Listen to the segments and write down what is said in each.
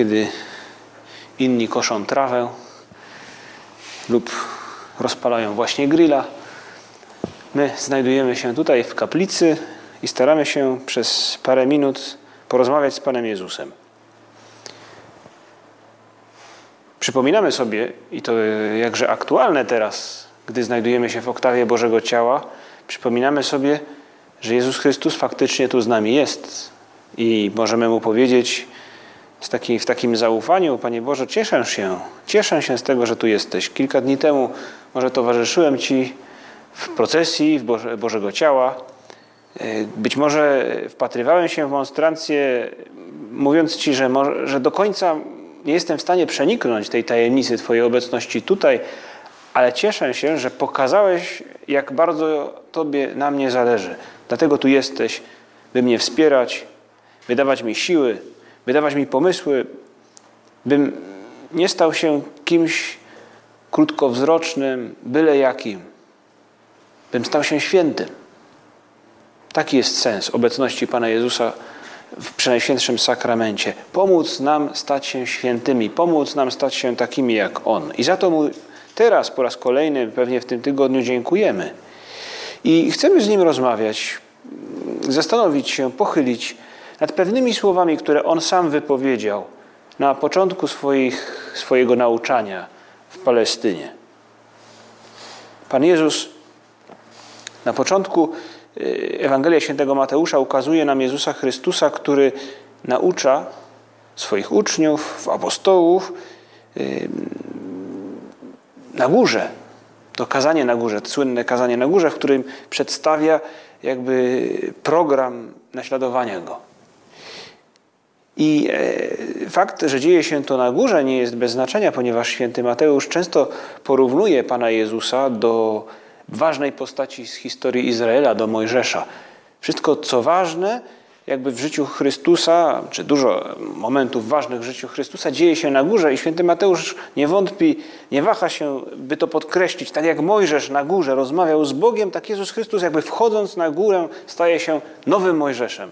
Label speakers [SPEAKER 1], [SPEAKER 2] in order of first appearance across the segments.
[SPEAKER 1] kiedy inni koszą trawę lub rozpalają właśnie grilla. My znajdujemy się tutaj w kaplicy i staramy się przez parę minut porozmawiać z Panem Jezusem. Przypominamy sobie, i to jakże aktualne teraz, gdy znajdujemy się w oktawie Bożego Ciała, przypominamy sobie, że Jezus Chrystus faktycznie tu z nami jest i możemy Mu powiedzieć, z taki, w takim zaufaniu, Panie Boże, cieszę się, cieszę się z tego, że tu jesteś. Kilka dni temu może towarzyszyłem Ci w procesji w Boże, Bożego Ciała. E, być może wpatrywałem się w monstrancję, mówiąc Ci, że, może, że do końca nie jestem w stanie przeniknąć tej tajemnicy Twojej obecności tutaj, ale cieszę się, że pokazałeś, jak bardzo Tobie na mnie zależy. Dlatego tu jesteś, by mnie wspierać, by dawać mi siły, by dawać mi pomysły, bym nie stał się kimś krótkowzrocznym, byle jakim, bym stał się świętym. Taki jest sens obecności Pana Jezusa w Przenajświętszym Sakramencie. Pomóc nam stać się świętymi, pomóc nam stać się takimi jak On. I za to Mu teraz po raz kolejny, pewnie w tym tygodniu dziękujemy. I chcemy z Nim rozmawiać, zastanowić się, pochylić nad pewnymi słowami, które on sam wypowiedział na początku swoich, swojego nauczania w Palestynie. Pan Jezus na początku y, Ewangelia Świętego Mateusza ukazuje nam Jezusa Chrystusa, który naucza swoich uczniów, apostołów y, na górze. To kazanie na górze, słynne kazanie na górze, w którym przedstawia jakby program naśladowania Go. I e, fakt, że dzieje się to na górze, nie jest bez znaczenia, ponieważ święty Mateusz często porównuje Pana Jezusa do ważnej postaci z historii Izraela, do Mojżesza. Wszystko, co ważne, jakby w życiu Chrystusa, czy dużo momentów ważnych w życiu Chrystusa dzieje się na górze i święty Mateusz nie wątpi, nie waha się, by to podkreślić. Tak jak Mojżesz na górze rozmawiał z Bogiem, tak Jezus Chrystus jakby wchodząc na górę staje się nowym Mojżeszem.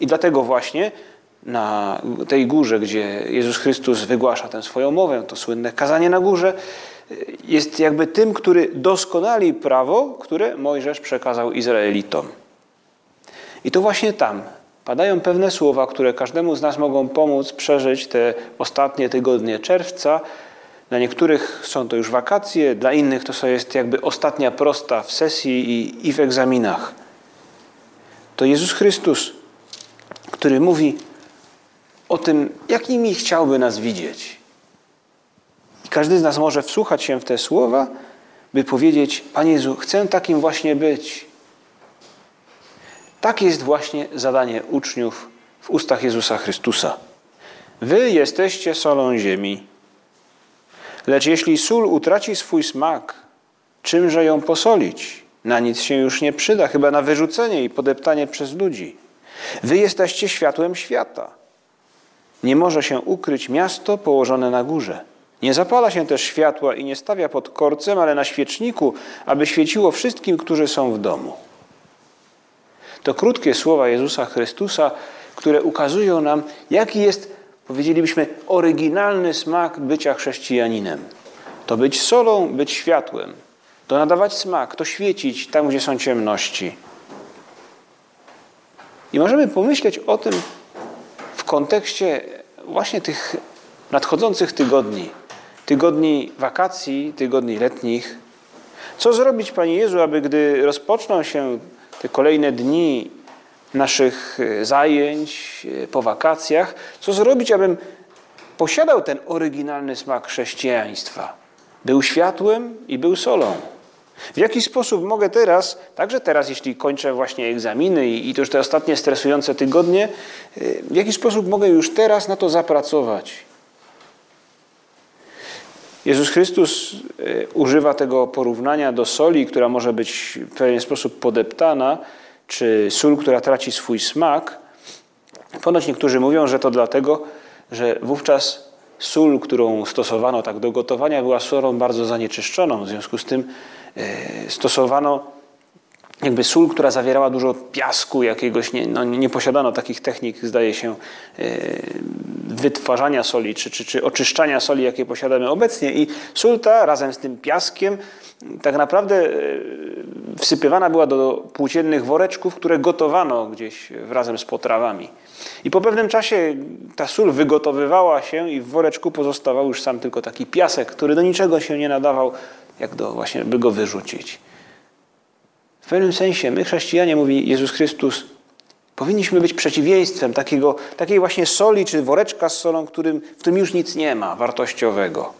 [SPEAKER 1] I dlatego właśnie na tej górze, gdzie Jezus Chrystus wygłasza tę swoją mowę, to słynne kazanie na górze, jest jakby tym, który doskonali prawo, które Mojżesz przekazał Izraelitom. I to właśnie tam padają pewne słowa, które każdemu z nas mogą pomóc przeżyć te ostatnie tygodnie czerwca. Dla niektórych są to już wakacje, dla innych to jest jakby ostatnia prosta w sesji i, i w egzaminach. To Jezus Chrystus, który mówi: o tym, jakimi chciałby nas widzieć. I każdy z nas może wsłuchać się w te słowa, by powiedzieć: Panie Jezu, chcę takim właśnie być. Tak jest właśnie zadanie uczniów w ustach Jezusa Chrystusa. Wy jesteście solą ziemi. Lecz jeśli sól utraci swój smak, czymże ją posolić? Na nic się już nie przyda, chyba na wyrzucenie i podeptanie przez ludzi. Wy jesteście światłem świata. Nie może się ukryć miasto położone na górze. Nie zapala się też światła i nie stawia pod korcem, ale na świeczniku, aby świeciło wszystkim, którzy są w domu. To krótkie słowa Jezusa Chrystusa, które ukazują nam, jaki jest, powiedzielibyśmy, oryginalny smak bycia chrześcijaninem. To być solą, być światłem, to nadawać smak, to świecić tam, gdzie są ciemności. I możemy pomyśleć o tym, kontekście właśnie tych nadchodzących tygodni, tygodni wakacji, tygodni letnich, co zrobić, Panie Jezu, aby gdy rozpoczną się te kolejne dni naszych e, zajęć e, po wakacjach, co zrobić, abym posiadał ten oryginalny smak chrześcijaństwa, był światłem i był solą. W jaki sposób mogę teraz, także teraz, jeśli kończę właśnie egzaminy i, to już te ostatnie stresujące tygodnie, y, w jaki sposób mogę już teraz na to zapracować? Jezus Chrystus y, używa tego porównania do soli, która może być w pewien sposób podeptana, czy sól, która traci swój smak. Ponoć niektórzy mówią, że to dlatego, że wówczas sól, którą stosowano tak do gotowania, była solą bardzo zanieczyszczoną. W związku z tym stosowano jakby sól, która zawierała dużo piasku jakiegoś, nie, no, nie posiadano takich technik, zdaje się, e, wytwarzania soli czy, czy, czy oczyszczania soli, jakie posiadamy obecnie. I sól ta razem z tym piaskiem tak naprawdę e, wsypywana była do płóciennych woreczków, które gotowano gdzieś razem z potrawami. I po pewnym czasie ta sól wygotowywała się i w woreczku pozostawał już sam tylko taki piasek, który do niczego się nie nadawał, jak do właśnie, by go wyrzucić. W pewnym sensie my, chrześcijanie, mówi Jezus Chrystus, powinniśmy być przeciwieństwem takiego, takiej właśnie soli czy woreczka z solą, którym, w którym już nic nie ma wartościowego.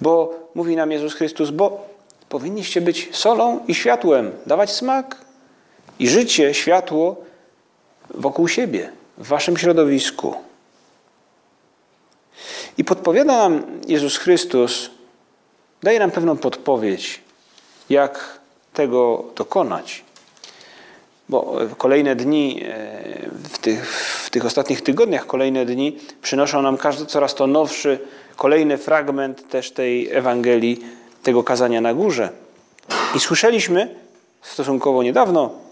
[SPEAKER 1] Bo mówi nam Jezus Chrystus, bo powinniście być solą i światłem, dawać smak i życie, światło wokół siebie w waszym środowisku. I podpowiada nam Jezus Chrystus, daje nam pewną podpowiedź, jak tego dokonać. Bo kolejne dni, e, w tych, w tych ostatnich tygodniach, kolejne dni przynoszą nam każdy coraz to nowszy, kolejny fragment też tej Ewangelii, tego kazania na górze. I słyszeliśmy stosunkowo niedawno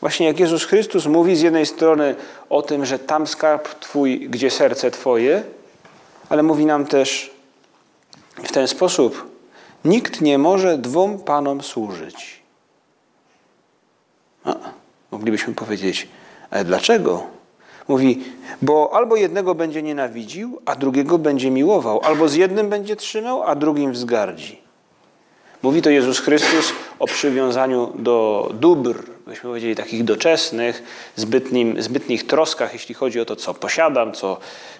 [SPEAKER 1] Właśnie jak Jezus Chrystus mówi z jednej strony o tym, że tam skarb Twój, gdzie serce Twoje, ale mówi nam też w ten sposób: Nikt nie może dwom panom służyć. A, moglibyśmy powiedzieć, ale dlaczego? Mówi, bo albo jednego będzie nienawidził, a drugiego będzie miłował, albo z jednym będzie trzymał, a drugim wzgardzi. Mówi to Jezus Chrystus o przywiązaniu do dóbr, byśmy powiedzieli takich doczesnych, zbytnim, zbytnich troskach, jeśli chodzi o to, co posiadam, co,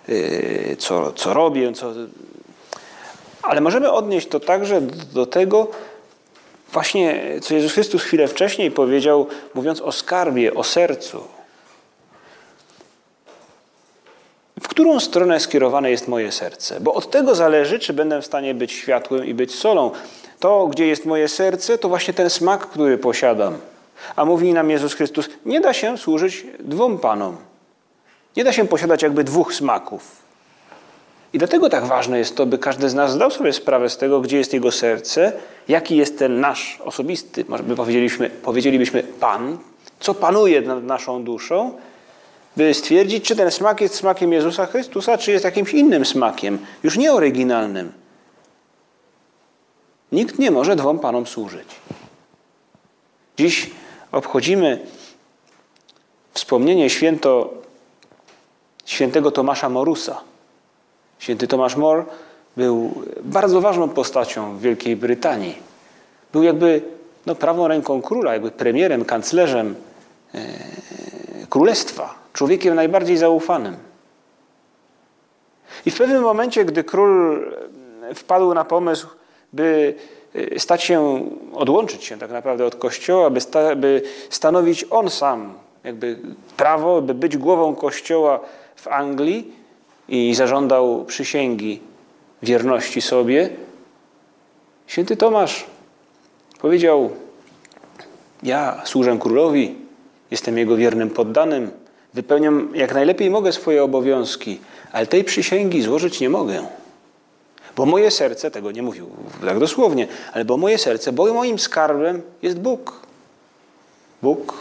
[SPEAKER 1] yy, co, co robię. Co... Ale możemy odnieść to także do tego, właśnie co Jezus Chrystus chwilę wcześniej powiedział, mówiąc o skarbie, o sercu. W którą stronę skierowane jest moje serce? Bo od tego zależy, czy będę w stanie być światłem i być solą. To, gdzie jest moje serce, to właśnie ten smak, który posiadam. A mówi nam Jezus Chrystus, nie da się służyć dwóm panom. Nie da się posiadać jakby dwóch smaków. I dlatego tak ważne jest to, by każdy z nas zdał sobie sprawę z tego, gdzie jest jego serce, jaki jest ten nasz osobisty, może by powiedzielibyśmy, powiedzielibyśmy Pan, co panuje nad naszą duszą, by stwierdzić, czy ten smak jest smakiem Jezusa Chrystusa, czy jest jakimś innym smakiem, już nie oryginalnym. Nikt nie może dwom panom służyć. Dziś obchodzimy wspomnienie święto, świętego Tomasza Morusa. Święty Tomasz Mor był bardzo ważną postacią w Wielkiej Brytanii. Był jakby no, prawą ręką króla, jakby premierem, kanclerzem e, królestwa, człowiekiem najbardziej zaufanym. I w pewnym momencie, gdy król wpadł na pomysł, by y, stać się, odłączyć się tak naprawdę od Kościoła, by, sta, by stanowić on sam jakby prawo, by być głową Kościoła w Anglii i zażądał przysięgi wierności sobie. Święty Tomasz powiedział: Ja służę królowi, jestem jego wiernym poddanym, wypełniam jak najlepiej mogę swoje obowiązki, ale tej przysięgi złożyć nie mogę. Bo moje serce, tego nie mówił tak dosłownie, ale bo moje serce, bo moim skarbem jest Bóg. Bóg,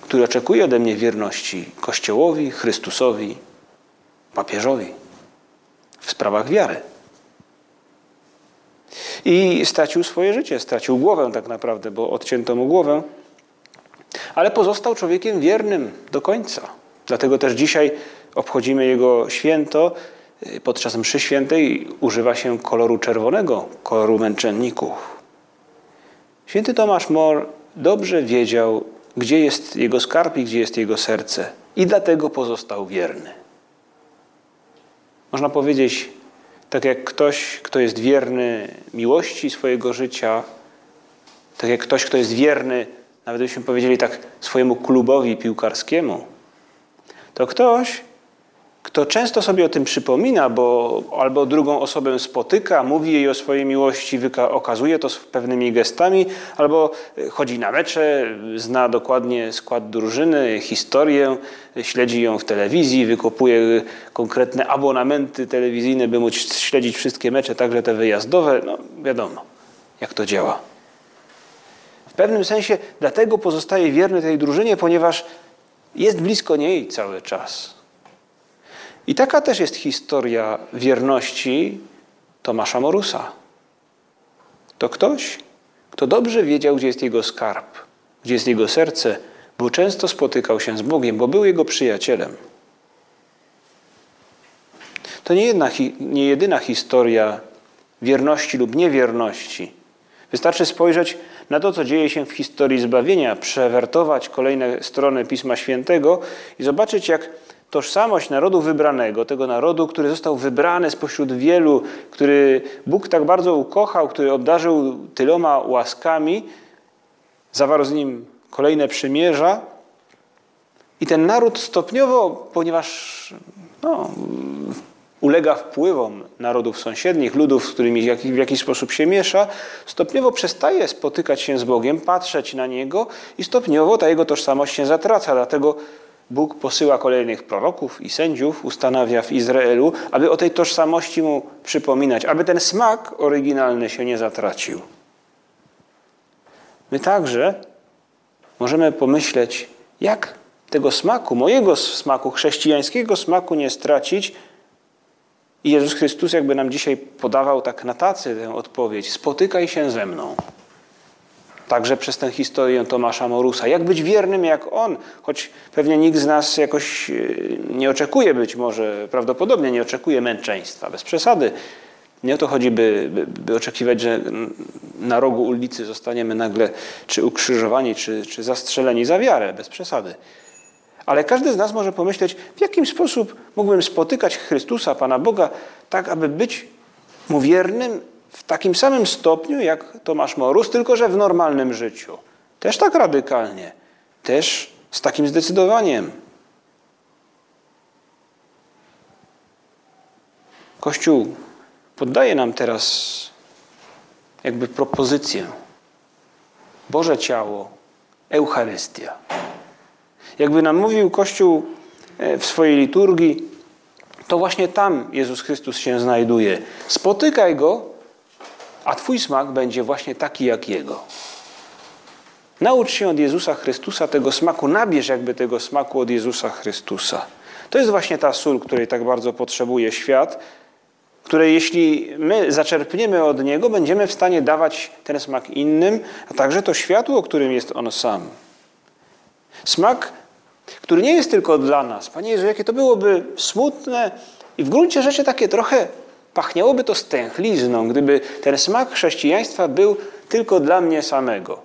[SPEAKER 1] który oczekuje ode mnie wierności Kościołowi, Chrystusowi, papieżowi w sprawach wiary. I stracił swoje życie, stracił głowę tak naprawdę, bo odcięto mu głowę, ale pozostał człowiekiem wiernym do końca. Dlatego też dzisiaj obchodzimy jego święto, podczas mszy świętej używa się koloru czerwonego, koloru męczenników. Święty Tomasz Mor dobrze wiedział, gdzie jest jego skarb i gdzie jest jego serce i dlatego pozostał wierny. Można powiedzieć, tak jak ktoś, kto jest wierny miłości swojego życia, Tak jak ktoś, kto jest wierny, nawet byśmy powiedzieli tak, swojemu klubowi piłkarskiemu, to ktoś, kto często sobie o tym przypomina, bo albo drugą osobę spotyka, mówi jej o swojej miłości, okazuje to pewnymi gestami, albo chodzi na mecze, zna dokładnie skład drużyny, historię, śledzi ją w telewizji, wykopuje konkretne abonamenty telewizyjne, by móc śledzić wszystkie mecze, także te wyjazdowe. No wiadomo, jak to działa. W pewnym sensie dlatego pozostaje wierny tej drużynie, ponieważ jest blisko niej cały czas. I taka też jest historia wierności Tomasza Morusa. To ktoś, kto dobrze wiedział, gdzie jest jego skarb, gdzie jest jego serce, bo często spotykał się z Bogiem, bo był jego przyjacielem. To nie, jedna, nie jedyna historia wierności lub niewierności. Wystarczy spojrzeć na to, co dzieje się w historii zbawienia, przewertować kolejne strony Pisma Świętego i zobaczyć, jak tożsamość narodu wybranego, tego narodu, który został wybrany spośród wielu, który Bóg tak bardzo ukochał, który obdarzył tyloma łaskami, zawarł z nim kolejne przymierza. I ten naród stopniowo, ponieważ no, ulega wpływom narodów sąsiednich, ludów, z którymi w jakiś sposób się miesza, stopniowo przestaje spotykać się z Bogiem, patrzeć na Niego i stopniowo ta jego tożsamość się zatraca. Dlatego Bóg posyła kolejnych proroków i sędziów, ustanawia w Izraelu, aby o tej tożsamości mu przypominać, aby ten smak oryginalny się nie zatracił. My także możemy pomyśleć, jak tego smaku, mojego smaku, chrześcijańskiego smaku nie stracić. I Jezus Chrystus jakby nam dzisiaj podawał tak na tacy tę odpowiedź: spotykaj się ze mną także przez tę historię Tomasza Morusa. Jak być wiernym jak on, choć pewnie nikt z nas jakoś e, nie oczekuje być może, prawdopodobnie nie oczekuje męczeństwa, bez przesady. Nie o to chodzi, by, by, by, oczekiwać, że na rogu ulicy zostaniemy nagle czy ukrzyżowani, czy, czy zastrzeleni za wiarę, bez przesady. Ale każdy z nas może pomyśleć, w jakim sposób mógłbym spotykać Chrystusa, Pana Boga, tak aby być Mu wiernym w takim samym stopniu jak Tomasz Morus, tylko że w normalnym życiu. Też tak radykalnie, też z takim zdecydowaniem. Kościół poddaje nam teraz jakby propozycję. Boże ciało, Eucharystia. Jakby nam mówił Kościół e, w swojej liturgii, to właśnie tam Jezus Chrystus się znajduje. Spotykaj Go a Twój smak będzie właśnie taki jak Jego. Naucz się od Jezusa Chrystusa tego smaku, nabierz jakby tego smaku od Jezusa Chrystusa. To jest właśnie ta sól, której tak bardzo potrzebuje świat, której jeśli my zaczerpniemy od Niego, będziemy w stanie dawać ten smak innym, a także to światło, którym jest On sam. Smak, który nie jest tylko dla nas. Panie Jezu, jakie to byłoby smutne i w gruncie rzeczy takie trochę Pachniałoby to stęchlizną, gdyby ten smak chrześcijaństwa był tylko dla mnie samego.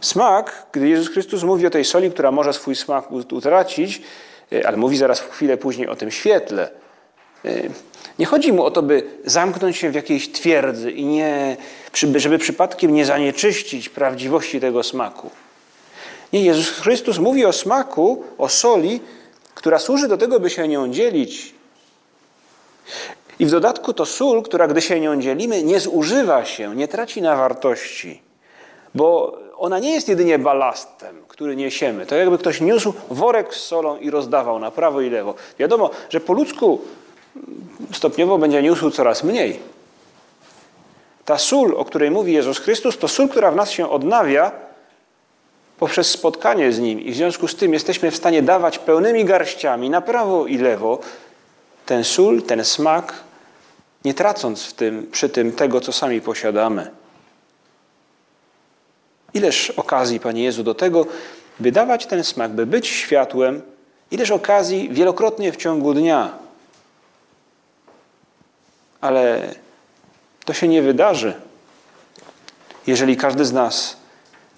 [SPEAKER 1] Smak, gdy Jezus Chrystus mówi o tej soli, która może swój smak utracić, e, ale mówi zaraz chwilę później o tym świetle. E, nie chodzi mu o to, by zamknąć się w jakiejś twierdzy i nie, żeby przypadkiem nie zanieczyścić prawdziwości tego smaku. Nie, Jezus Chrystus mówi o smaku, o soli, która służy do tego, by się nią dzielić i w dodatku to sól, która gdy się nią dzielimy, nie zużywa się, nie traci na wartości, bo ona nie jest jedynie balastem, który niesiemy. To jakby ktoś niósł worek z solą i rozdawał na prawo i lewo. Wiadomo, że po ludzku stopniowo będzie niósł coraz mniej. Ta sól, o której mówi Jezus Chrystus, to sól, która w nas się odnawia poprzez spotkanie z Nim i w związku z tym jesteśmy w stanie dawać pełnymi garściami na prawo i lewo ten sól, ten smak, nie tracąc w tym, przy tym tego, co sami posiadamy. Ileż okazji, Panie Jezu, do tego, by dawać ten smak, by być światłem, ileż okazji wielokrotnie w ciągu dnia. Ale to się nie wydarzy, jeżeli każdy z nas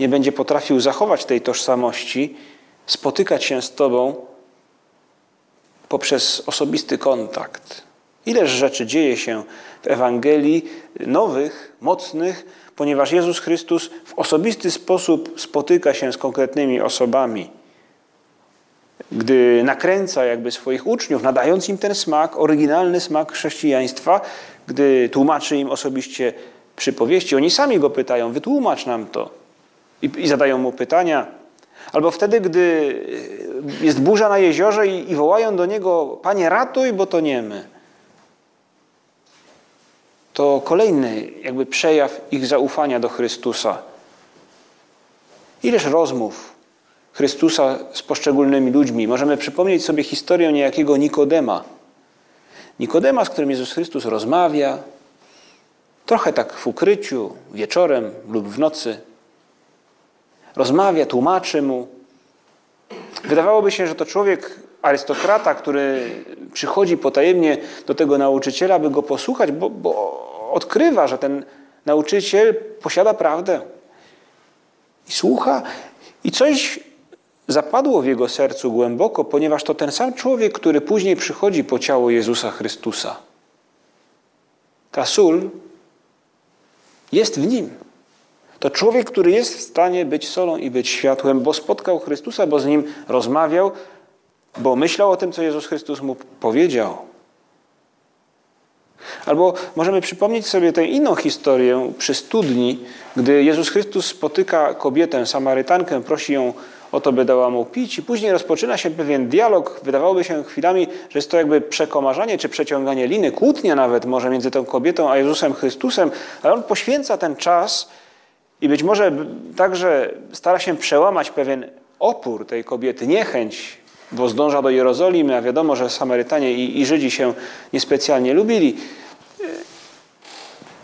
[SPEAKER 1] nie będzie potrafił zachować tej tożsamości, spotykać się z Tobą poprzez osobisty kontakt. Ileż rzeczy dzieje się w Ewangelii nowych, mocnych, ponieważ Jezus Chrystus w osobisty sposób spotyka się z konkretnymi osobami. Gdy nakręca jakby swoich uczniów, nadając im ten smak, oryginalny smak chrześcijaństwa, gdy tłumaczy im osobiście przypowieści, oni sami go pytają: Wytłumacz nam to. I, i zadają mu pytania. Albo wtedy, gdy jest burza na jeziorze i, i wołają do niego: Panie, ratuj, bo to nie my to kolejny jakby przejaw ich zaufania do Chrystusa. Ileż rozmów Chrystusa z poszczególnymi ludźmi. Możemy przypomnieć sobie historię niejakiego Nikodema. Nikodema, z którym Jezus Chrystus rozmawia, trochę tak w ukryciu, wieczorem lub w nocy. Rozmawia, tłumaczy mu. Wydawałoby się, że to człowiek arystokrata, który przychodzi potajemnie do tego nauczyciela, by go posłuchać, bo, bo odkrywa, że ten nauczyciel posiada prawdę. I słucha, i coś zapadło w jego sercu głęboko, ponieważ to ten sam człowiek, który później przychodzi po ciało Jezusa Chrystusa. Ta sól jest w nim. To człowiek, który jest w stanie być solą i być światłem, bo spotkał Chrystusa, bo z nim rozmawiał, bo myślał o tym, co Jezus Chrystus mu powiedział. Albo możemy przypomnieć sobie tę inną historię przy studni, gdy Jezus Chrystus spotyka kobietę, Samarytankę, prosi ją o to, by dała mu pić, i później rozpoczyna się pewien dialog. Wydawałoby się chwilami, że jest to jakby przekomarzanie czy przeciąganie liny, kłótnia nawet może między tą kobietą a Jezusem Chrystusem, ale on poświęca ten czas i być może także stara się przełamać pewien opór tej kobiety, niechęć bo zdąża do Jerozolimy, a wiadomo, że Samarytanie i, i Żydzi się niespecjalnie lubili.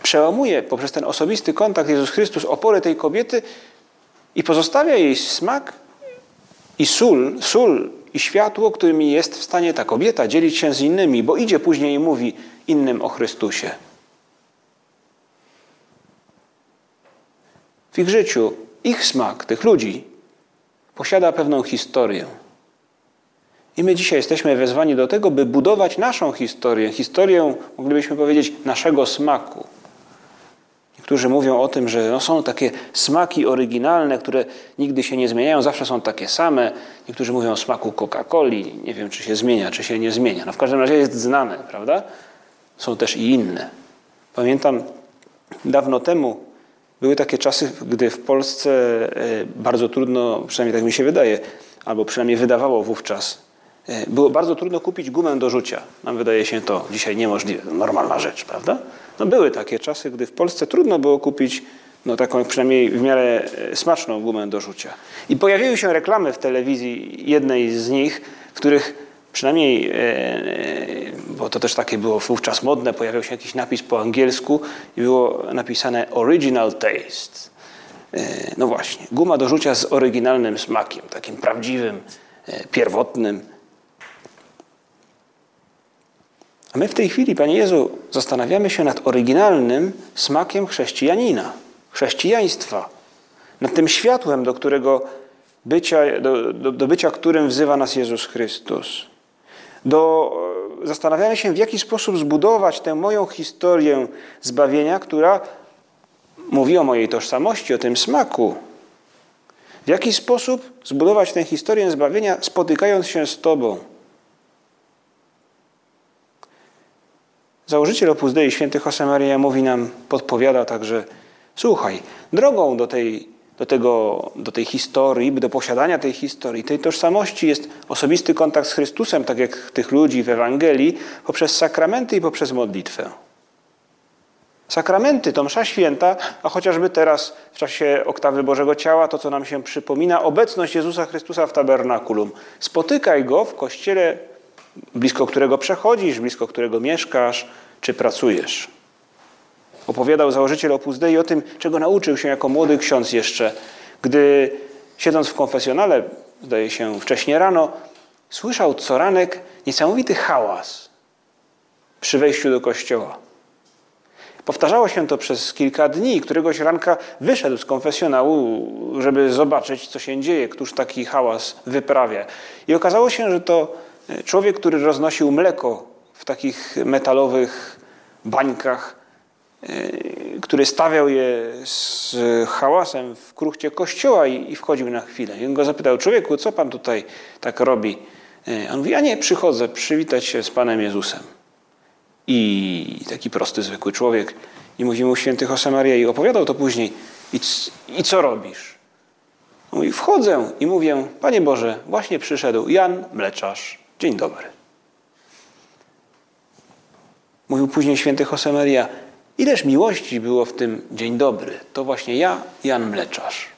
[SPEAKER 1] Przełamuje poprzez ten osobisty kontakt Jezus Chrystus opory tej kobiety i pozostawia jej smak i sól, sól i światło, którymi jest w stanie ta kobieta dzielić się z innymi, bo idzie później i mówi innym o Chrystusie. Ich życiu, ich smak, tych ludzi, posiada pewną historię. I my dzisiaj jesteśmy wezwani do tego, by budować naszą historię, historię, moglibyśmy powiedzieć, naszego smaku. Niektórzy mówią o tym, że no są takie smaki oryginalne, które nigdy się nie zmieniają, zawsze są takie same. Niektórzy mówią o smaku Coca-Coli, nie wiem, czy się zmienia, czy się nie zmienia. No w każdym razie jest znane, prawda? Są też i inne. Pamiętam dawno temu, były takie czasy, gdy w Polsce e, bardzo trudno, przynajmniej tak mi się wydaje, albo przynajmniej wydawało wówczas, E, było bardzo trudno kupić gumę do rzucia. Nam wydaje się to dzisiaj niemożliwe, normalna rzecz, prawda? No były takie czasy, gdy w Polsce trudno było kupić no, taką przynajmniej w miarę e, smaczną gumę do rzucia. I pojawiły się reklamy w telewizji, jednej z nich, w których przynajmniej, e, bo to też takie było wówczas modne, pojawiał się jakiś napis po angielsku i było napisane Original Taste. No właśnie, guma do rzucia z oryginalnym smakiem, takim prawdziwym, pierwotnym. A my w tej chwili, Panie Jezu, zastanawiamy się nad oryginalnym smakiem chrześcijanina, chrześcijaństwa, nad tym światłem, do którego bycia, do, do, do bycia którym wzywa nas Jezus Chrystus. Do, zastanawiamy się, w jaki sposób zbudować tę moją historię zbawienia, która mówi o mojej tożsamości, o tym smaku. W jaki sposób zbudować tę historię zbawienia, spotykając się z Tobą. Założyciel Opus Dei, święty Josemaria mówi nam, podpowiada także, słuchaj, drogą do tej, do, tego, do tej historii, do posiadania tej historii, tej tożsamości jest osobisty kontakt z Chrystusem, tak jak tych ludzi w Ewangelii, poprzez sakramenty i poprzez modlitwę. Sakramenty to msza święta, a chociażby teraz w czasie oktawy Bożego Ciała, to co nam się przypomina, obecność Jezusa Chrystusa w tabernakulum. Spotykaj Go w kościele blisko którego przechodzisz, blisko którego mieszkasz, czy pracujesz. Opowiadał założyciel Opus Dei o tym, czego nauczył się jako młody ksiądz jeszcze, gdy siedząc w konfesjonale, zdaje się wcześnie rano, słyszał co ranek niesamowity hałas przy wejściu do kościoła. Powtarzało się to przez kilka dni. Któregoś ranka wyszedł z konfesjonału, żeby zobaczyć, co się dzieje, któż taki hałas wyprawia. I okazało się, że to Człowiek, który roznosił mleko w takich metalowych bańkach, który stawiał je z hałasem w kruchcie kościoła i, i wchodził na chwilę. I on go zapytał, człowieku, co pan tutaj tak robi? A on mówi, ja nie, przychodzę przywitać się z Panem Jezusem. I taki prosty, zwykły człowiek. I mówi mu święty Josemaria i opowiadał to później. I, i co robisz? Mówi, wchodzę i mówię, Panie Boże, właśnie przyszedł Jan Mleczarz. Dzień dobry. Mówił później święty Josemaria, ileż miłości było w tym dzień dobry. To właśnie ja, Jan Mleczarz.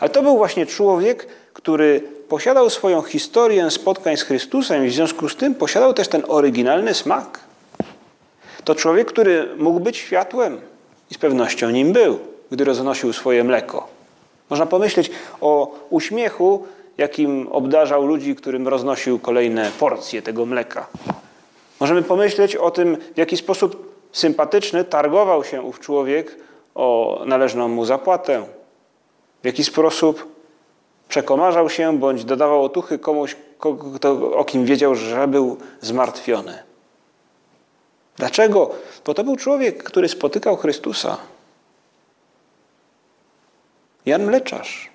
[SPEAKER 1] Ale to był właśnie człowiek, który posiadał swoją historię spotkań z Chrystusem i w związku z tym posiadał też ten oryginalny smak. To człowiek, który mógł być światłem i z pewnością nim był, gdy roznosił swoje mleko. Można pomyśleć o uśmiechu, jakim obdarzał ludzi, którym roznosił kolejne porcje tego mleka. Możemy pomyśleć o tym, w jaki sposób sympatyczny targował się ów człowiek o należną mu zapłatę, w jaki sposób przekomarzał się bądź dodawał otuchy komuś, o kim wiedział, że był zmartwiony. Dlaczego? Bo to był człowiek, który spotykał Chrystusa. Jan Mleczarz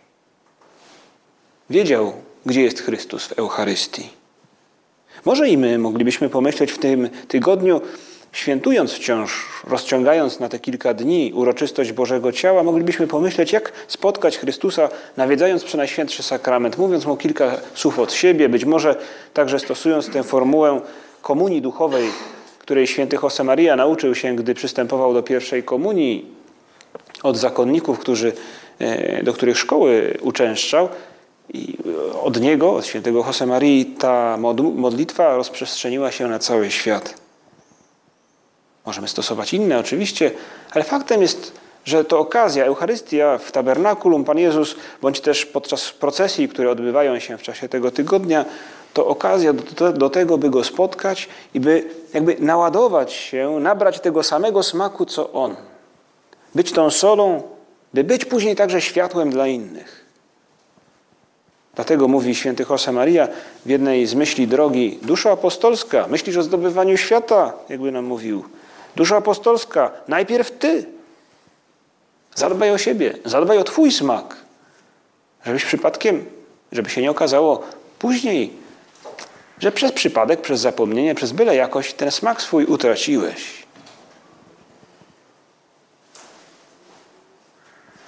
[SPEAKER 1] wiedział, gdzie jest Chrystus w Eucharystii. Może i my moglibyśmy pomyśleć w tym tygodniu, świętując wciąż, rozciągając na te kilka dni uroczystość Bożego Ciała, moglibyśmy pomyśleć, jak spotkać Chrystusa, nawiedzając Przenajświętszy Sakrament, mówiąc Mu kilka słów od siebie, być może także stosując tę formułę komunii duchowej, której święty Josemaria nauczył się, gdy przystępował do pierwszej komunii od zakonników, którzy, e, do których szkoły uczęszczał. I od niego, od świętego Josemarii, ta modlitwa rozprzestrzeniła się na cały świat. Możemy stosować inne oczywiście, ale faktem jest, że to okazja, Eucharystia w tabernakulum, Pan Jezus, bądź też podczas procesji, które odbywają się w czasie tego tygodnia, to okazja do, do, tego, by Go spotkać i by jakby naładować się, nabrać tego samego smaku, co On. Być tą solą, by być później także światłem dla innych. Dlatego mówi święty Josemaria w jednej z myśli drogi, dusza apostolska, myślisz o zdobywaniu świata, jakby nam mówił. Dusza apostolska, najpierw Ty. Zadbaj o siebie, zadbaj o Twój smak, żebyś przypadkiem, żeby się nie okazało później, że przez przypadek, przez zapomnienie, przez byle jakość ten smak swój utraciłeś.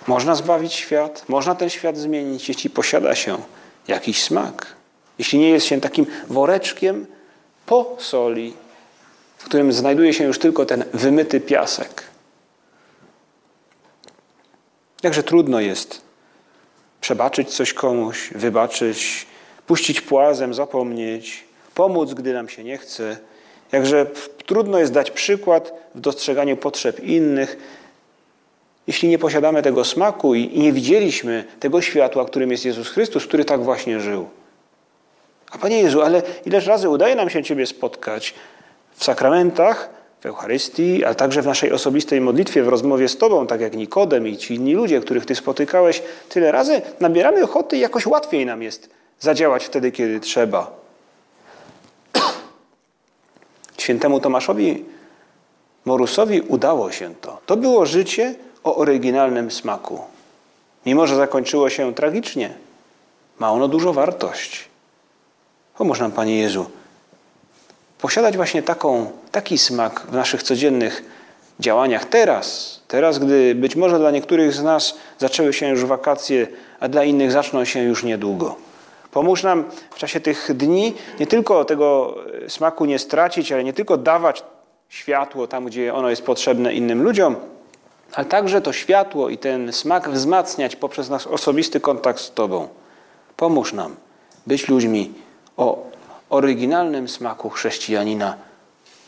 [SPEAKER 1] Można zbawić świat, można ten świat zmienić, jeśli posiada się jakiś smak. Jeśli nie jest się takim woreczkiem po soli, w którym znajduje się już tylko ten wymyty piasek. Jakże trudno jest przebaczyć coś komuś, wybaczyć, puścić płazem, zapomnieć, pomóc, gdy nam się nie chce. Jakże trudno jest dać przykład w dostrzeganiu potrzeb innych, jeśli nie posiadamy tego smaku i nie widzieliśmy tego światła, którym jest Jezus Chrystus, który tak właśnie żył. A Panie Jezu, ale ileż razy udaje nam się Ciebie spotkać w sakramentach, w Eucharystii, ale także w naszej osobistej modlitwie, w rozmowie z Tobą, tak jak Nikodem i ci inni ludzie, których Ty spotykałeś, tyle razy nabieramy ochoty i jakoś łatwiej nam jest zadziałać wtedy, kiedy trzeba. Świętemu Tomaszowi Morusowi udało się to. To było życie o oryginalnym smaku. Mimo, że zakończyło się tragicznie, ma ono dużo wartość. Pomóż nam, Panie Jezu, posiadać właśnie taką, taki smak w naszych codziennych działaniach teraz, teraz, gdy być może dla niektórych z nas zaczęły się już wakacje, a dla innych zaczną się już niedługo. Pomóż nam w czasie tych dni nie tylko tego smaku nie stracić, ale nie tylko dawać światło tam, gdzie ono jest potrzebne innym ludziom, ale także to światło i ten smak wzmacniać poprzez nasz osobisty kontakt z Tobą. Pomóż nam być ludźmi o oryginalnym smaku chrześcijanina.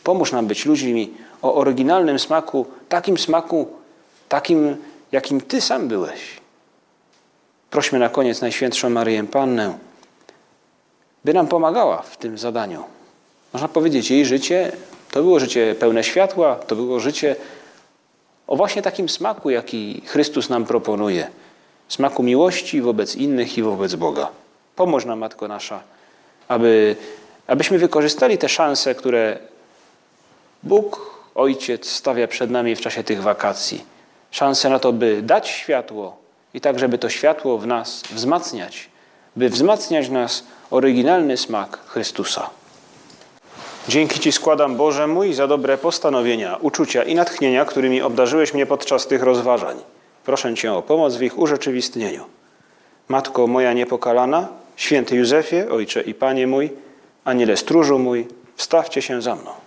[SPEAKER 1] Pomóż nam być ludźmi o oryginalnym smaku, takim smaku, takim, jakim Ty sam byłeś. Prośmy na koniec Najświętszą Maryję Pannę, by nam pomagała w tym zadaniu. Można powiedzieć, jej życie to było życie pełne światła, to było życie o właśnie takim smaku, jaki Chrystus nam proponuje. Smaku miłości wobec innych i wobec Boga. Pomóż nam, Matko Nasza, aby, abyśmy wykorzystali te szanse, które Bóg Ojciec stawia przed nami w czasie tych wakacji. Szansę na to, by dać światło i tak, żeby to światło w nas wzmacniać, by wzmacniać nas oryginalny smak Chrystusa. Dzięki Ci składam, Boże mój, za dobre postanowienia, uczucia i natchnienia, którymi obdarzyłeś mnie podczas tych rozważań. Proszę Cię o pomoc w ich urzeczywistnieniu. Matko moja niepokalana, święty Józefie, Ojcze i Panie mój, Aniele stróżu mój, wstawcie się za mną.